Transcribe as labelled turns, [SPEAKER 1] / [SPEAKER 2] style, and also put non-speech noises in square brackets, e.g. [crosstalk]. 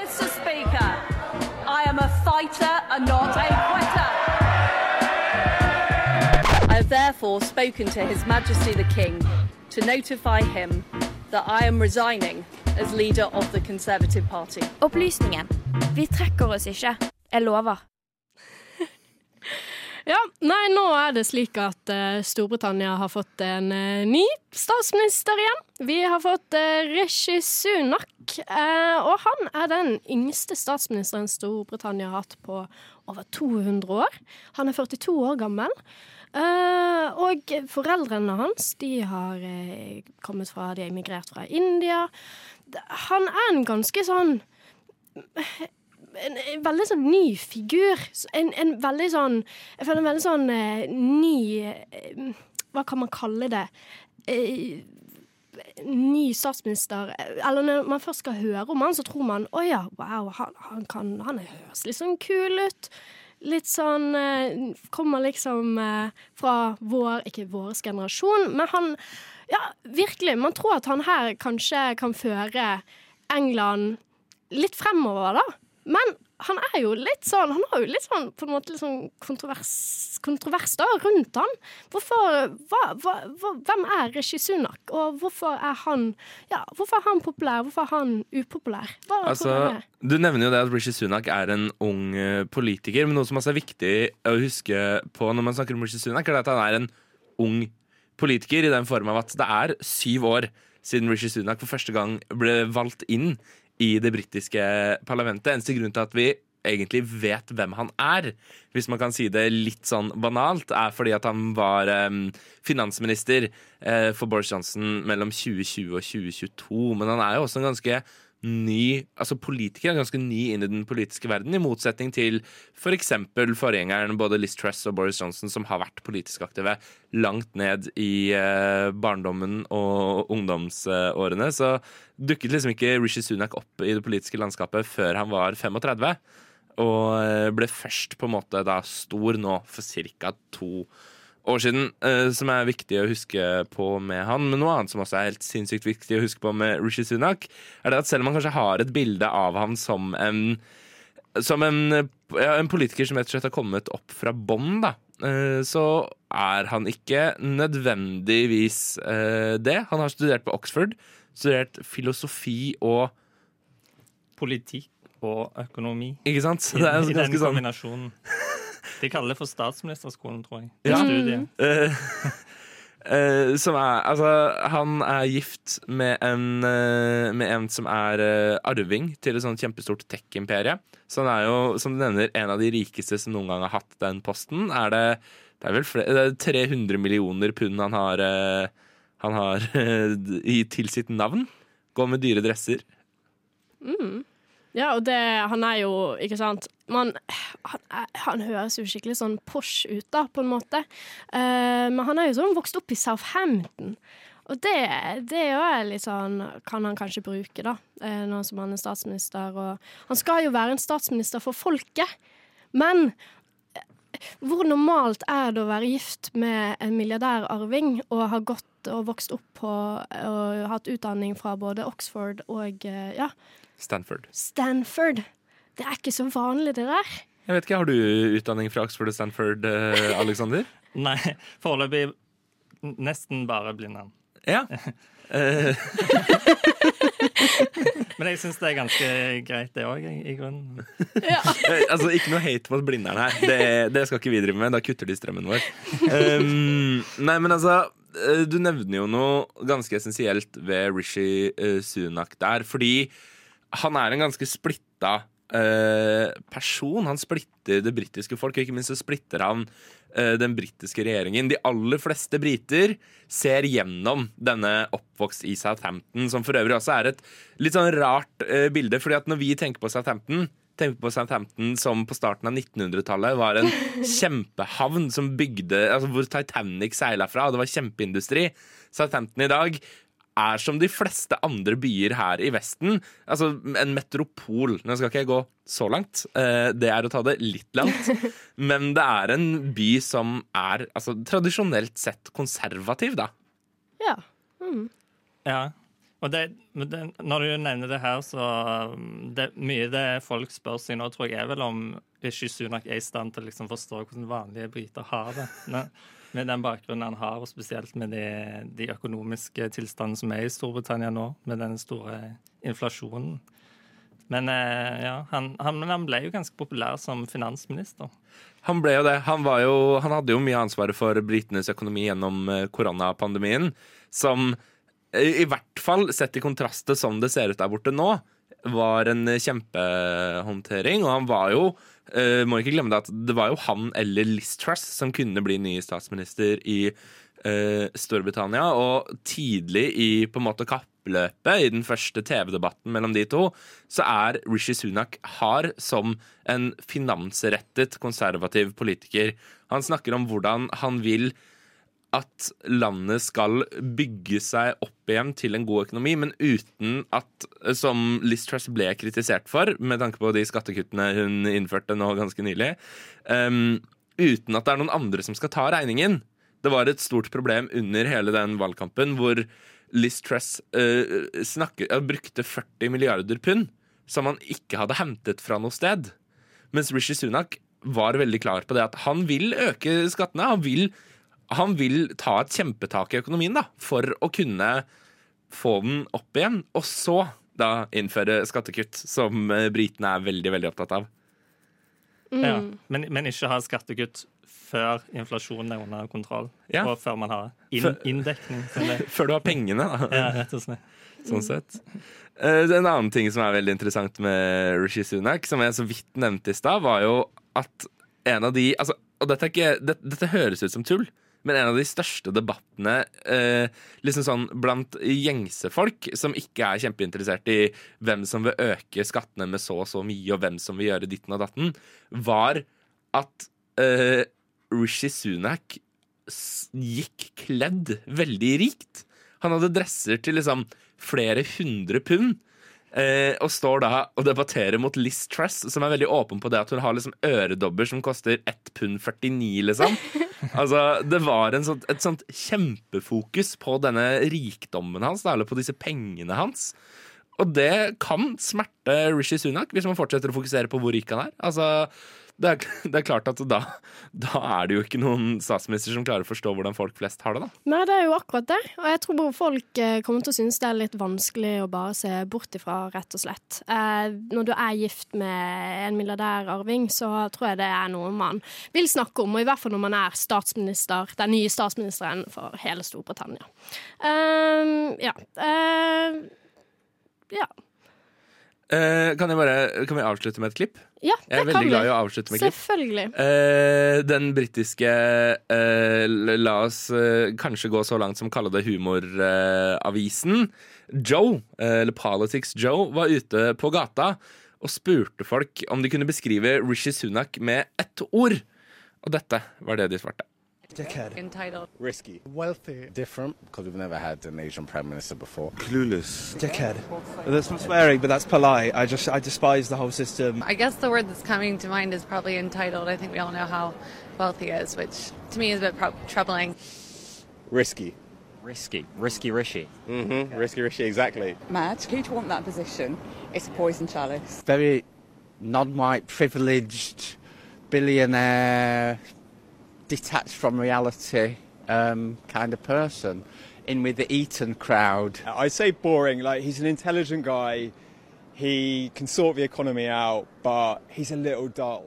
[SPEAKER 1] Mr. Speaker, I am a fighter and not a quitter. I have therefore spoken to His Majesty the King to notify him that I am resigning as leader of the Conservative Party.
[SPEAKER 2] Opplysningen. Vi trekker oss ikke. Jeg lover.
[SPEAKER 3] Ja, nei, nå er det slik at uh, Storbritannia har fått en uh, ny statsminister igjen. Vi har fått uh, Rishi Sunak, og han er den yngste statsministeren Storbritannia har hatt på over 200 år. Han er 42 år gammel. Uh, og foreldrene hans de har uh, kommet fra De har emigrert fra India. Han er en ganske sånn en, en veldig sånn ny figur. En, en veldig sånn Jeg føler en veldig sånn eh, ny eh, Hva kan man kalle det? Eh, ny statsminister Eller når man først skal høre om han, så tror man å ja, wow, han, han, kan, han høres litt sånn kul ut. Litt sånn eh, Kommer liksom eh, fra vår Ikke vår generasjon, men han Ja, virkelig. Man tror at han her kanskje kan føre England litt fremover, da. Men han er jo litt sånn Han har jo litt sånn på en måte sånn kontrovers, kontrovers da, rundt han. Hvorfor hva, hva, Hvem er Rishi Sunak, og hvorfor er han Ja, hvorfor er han populær, hvorfor er han upopulær? Hva
[SPEAKER 4] Altså, du nevner jo det at Rishi Sunak er en ung eh, politiker, men noe som også er viktig å huske på når man snakker om Rishi Sunak, er at han er en ung politiker i den form av at det er syv år siden Rishi Sunak for første gang ble valgt inn i det britiske parlamentet. Eneste grunn til at vi egentlig vet hvem han er, hvis man kan si det litt sånn banalt, er fordi at han var um, finansminister uh, for Boris Johnson mellom 2020 og 2022. Men han er jo også en ganske ny altså politiker, er ganske ny inn i den politiske verden, i motsetning til f.eks. For forgjengeren både Liz Truss og Boris Johnson, som har vært politisk aktive langt ned i eh, barndommen og ungdomsårene. Så dukket liksom ikke Rishi Sunak opp i det politiske landskapet før han var 35. Og eh, ble først på en måte da stor nå for ca. to år siden, uh, som er viktig å huske på med han. Men noe annet som også er helt sinnssykt viktig å huske på med Rishi Sunak, er det at selv om man kanskje har et bilde av ham som en som en, ja, en politiker som rett og slett har kommet opp fra bånn, da, eh, så er han ikke nødvendigvis uh, det. Han har studert på Oxford, studert filosofi og
[SPEAKER 5] Politikk og økonomi.
[SPEAKER 4] Ikke sant?
[SPEAKER 5] I,
[SPEAKER 4] Det er
[SPEAKER 5] I den
[SPEAKER 4] sånn
[SPEAKER 5] kombinasjonen. De kaller det for statsministerskolen, tror jeg.
[SPEAKER 4] Ja.
[SPEAKER 5] Mm.
[SPEAKER 4] Eh, som er Altså, han er gift med en, uh, med en som er uh, arving til et sånt kjempestort tech-imperie. Så han er jo, som du nevner, en av de rikeste som noen gang har hatt den posten. Er det, det er vel flere, det er 300 millioner pund han har, han har [laughs] i, til sitt navn. Går med dyre dresser.
[SPEAKER 3] Ja, og det, han er jo, ikke sant Man, han, han høres jo skikkelig sånn posh ut, da, på en måte. Uh, men han er jo sånn vokst opp i Southampton. Og det, det er jo litt sånn Kan han kanskje bruke, da, uh, nå som han er statsminister. Og han skal jo være en statsminister for folket. Men hvor normalt er det å være gift med en milliardærarving og ha gått og vokst opp på og hatt utdanning fra både Oxford og eh, ja,
[SPEAKER 4] Stanford.
[SPEAKER 3] Stanford. Det er ikke så vanlig, det der.
[SPEAKER 4] Jeg vet ikke, Har du utdanning fra Oxford og Stanford, eh, Alexander? [laughs]
[SPEAKER 5] Nei, foreløpig nesten bare Blindern.
[SPEAKER 4] Ja. [laughs] [laughs]
[SPEAKER 5] Jeg syns det er ganske greit, det òg, i grunnen.
[SPEAKER 4] Ja. [laughs] altså, Ikke noe hate mot Blindern her. Det, det skal ikke vi drive med. Da kutter de strømmen vår. Um, nei, men altså eh, Du nevner jo noe ganske essensielt ved Rishi eh, Sunak der. Fordi han er en ganske splitta eh, person. Han splitter det britiske folk, og ikke minst så splitter han eh, den britiske regjeringen. De aller fleste briter ser gjennom denne oppvokst i Southampton, som for øvrig også er et litt sånn rart eh, bilde. fordi at når vi tenker på Southampton tenker på Southampton som på starten av 1900-tallet var en [laughs] kjempehavn som bygde, altså hvor Titanic seila fra, og det var kjempeindustri. Southampton i dag er som de fleste andre byer her i Vesten. Altså en metropol. Nå skal ikke jeg gå så langt, eh, det er å ta det litt langt. [laughs] Men det er en by som er altså, tradisjonelt sett konservativ, da.
[SPEAKER 3] Ja.
[SPEAKER 5] Ja. Og det, det, når du nevner det her, så um, det, Mye det folk spør seg nå, tror jeg er vel om Rishi Sunak er i stand til å liksom forstå hvordan vanlige briter har det. [laughs] Med, med den bakgrunnen han har, og spesielt med de, de økonomiske tilstandene som er i Storbritannia nå, med den store inflasjonen. Men eh, ja, han, han, han ble jo ganske populær som finansminister.
[SPEAKER 4] Han ble jo det. Han, jo, han hadde jo mye ansvaret for britenes økonomi gjennom eh, koronapandemien, som i hvert fall sett i kontrast til sånn det ser ut der borte nå, var en kjempehåndtering. Og han var jo uh, Må ikke glemme det at det var jo han eller Liz Truss som kunne bli ny statsminister i uh, Storbritannia. Og tidlig i på en måte kappløpet, i den første TV-debatten mellom de to, så er Rishi Sunak hard som en finansrettet konservativ politiker. Han snakker om hvordan han vil at landet skal bygge seg opp igjen til en god økonomi, men uten at, som Liz Truss ble kritisert for, med tanke på de skattekuttene hun innførte nå ganske nylig, um, uten at det er noen andre som skal ta regningen. Det var et stort problem under hele den valgkampen hvor Liz Truss uh, snakker, uh, brukte 40 milliarder pund som han ikke hadde hentet fra noe sted. Mens Rishi Sunak var veldig klar på det at han vil øke skattene. Han vil han vil ta et kjempetak i økonomien da, for å kunne få den opp igjen, og så da innføre skattekutt, som eh, britene er veldig, veldig opptatt av.
[SPEAKER 5] Mm. Ja, men, men, ikke ha skattekutt før inflasjonen er under kontroll, ja. og før man har inn, inndekning. [laughs]
[SPEAKER 4] før du har pengene, da.
[SPEAKER 5] Ja, rett og slett.
[SPEAKER 4] Sånn sett. Uh, en annen ting som er veldig interessant med Rishi Sunak, som jeg så vidt nevnte i stad, var jo at en av de altså, Og dette, ikke, dette, dette høres ut som tull, men en av de største debattene eh, liksom sånn blant gjengse folk, som ikke er kjempeinteressert i hvem som vil øke skattene med så og så mye, og hvem som vil gjøre ditten og datten, var at eh, Rishi Sunak gikk kledd veldig rikt. Han hadde dresser til liksom flere hundre pund. Eh, og står da og debatterer mot Liz Truss, som er veldig åpen på det at hun har liksom øredobber som koster 1 pund 49, liksom. [laughs] Altså, det var sånt, et sånt kjempefokus på denne rikdommen hans, eller på disse pengene hans. Og det kan smerte Rishi Sunak hvis man fortsetter å fokusere på hvor rik han er. Altså, det er, [laughs] det er, klart at da, da, er det jo ikke noen statsminister som klarer å forstå hvordan folk flest har det, da.
[SPEAKER 3] Nei, det er jo akkurat det. Og jeg tror folk eh, kommer til å synes det er litt vanskelig å bare se bort ifra, rett og slett. Eh, når du er gift med en milliardærarving, så tror jeg det er noe man vil snakke om. Og i hvert fall når man er statsminister, den nye statsministeren for hele Storbritannia. Uh, ja. Uh, ja.
[SPEAKER 4] Uh, kan, bare, kan, vi avslutte med et klipp?
[SPEAKER 3] Ja,
[SPEAKER 4] det Jeg er veldig glad i å avslutte med klipp.
[SPEAKER 3] Selvfølgelig.
[SPEAKER 4] Uh, den britiske uh, La oss kanskje gå så langt som kalle det humoravisen. Joe, eller Politics Joe, var ute på gata og spurte folk om de kunne beskrive Rishi Sunak med ett ord. Og dette var det de svarte.
[SPEAKER 6] Dickhead.
[SPEAKER 7] Entitled.
[SPEAKER 6] Risky.
[SPEAKER 8] Wealthy.
[SPEAKER 6] Different, because we've never had an Asian prime minister before.
[SPEAKER 8] Clueless. Dickhead. There's some swearing, but that's polite. I just, I despise the whole system.
[SPEAKER 7] I guess the word that's coming to mind is probably entitled. I think we all know how wealthy is, which to me is a bit troubling.
[SPEAKER 6] Risky.
[SPEAKER 9] Risky. Risky Rishi.
[SPEAKER 6] Mm-hmm. Risky Rishi, exactly.
[SPEAKER 10] Mad. Who'd want that position? It's a poison chalice.
[SPEAKER 11] Very non-white, privileged, billionaire, detached from reality um, kind of person. In with the Eton crowd.
[SPEAKER 12] I say boring. Like he's an intelligent guy. He can sort the economy out, but he's a little dull.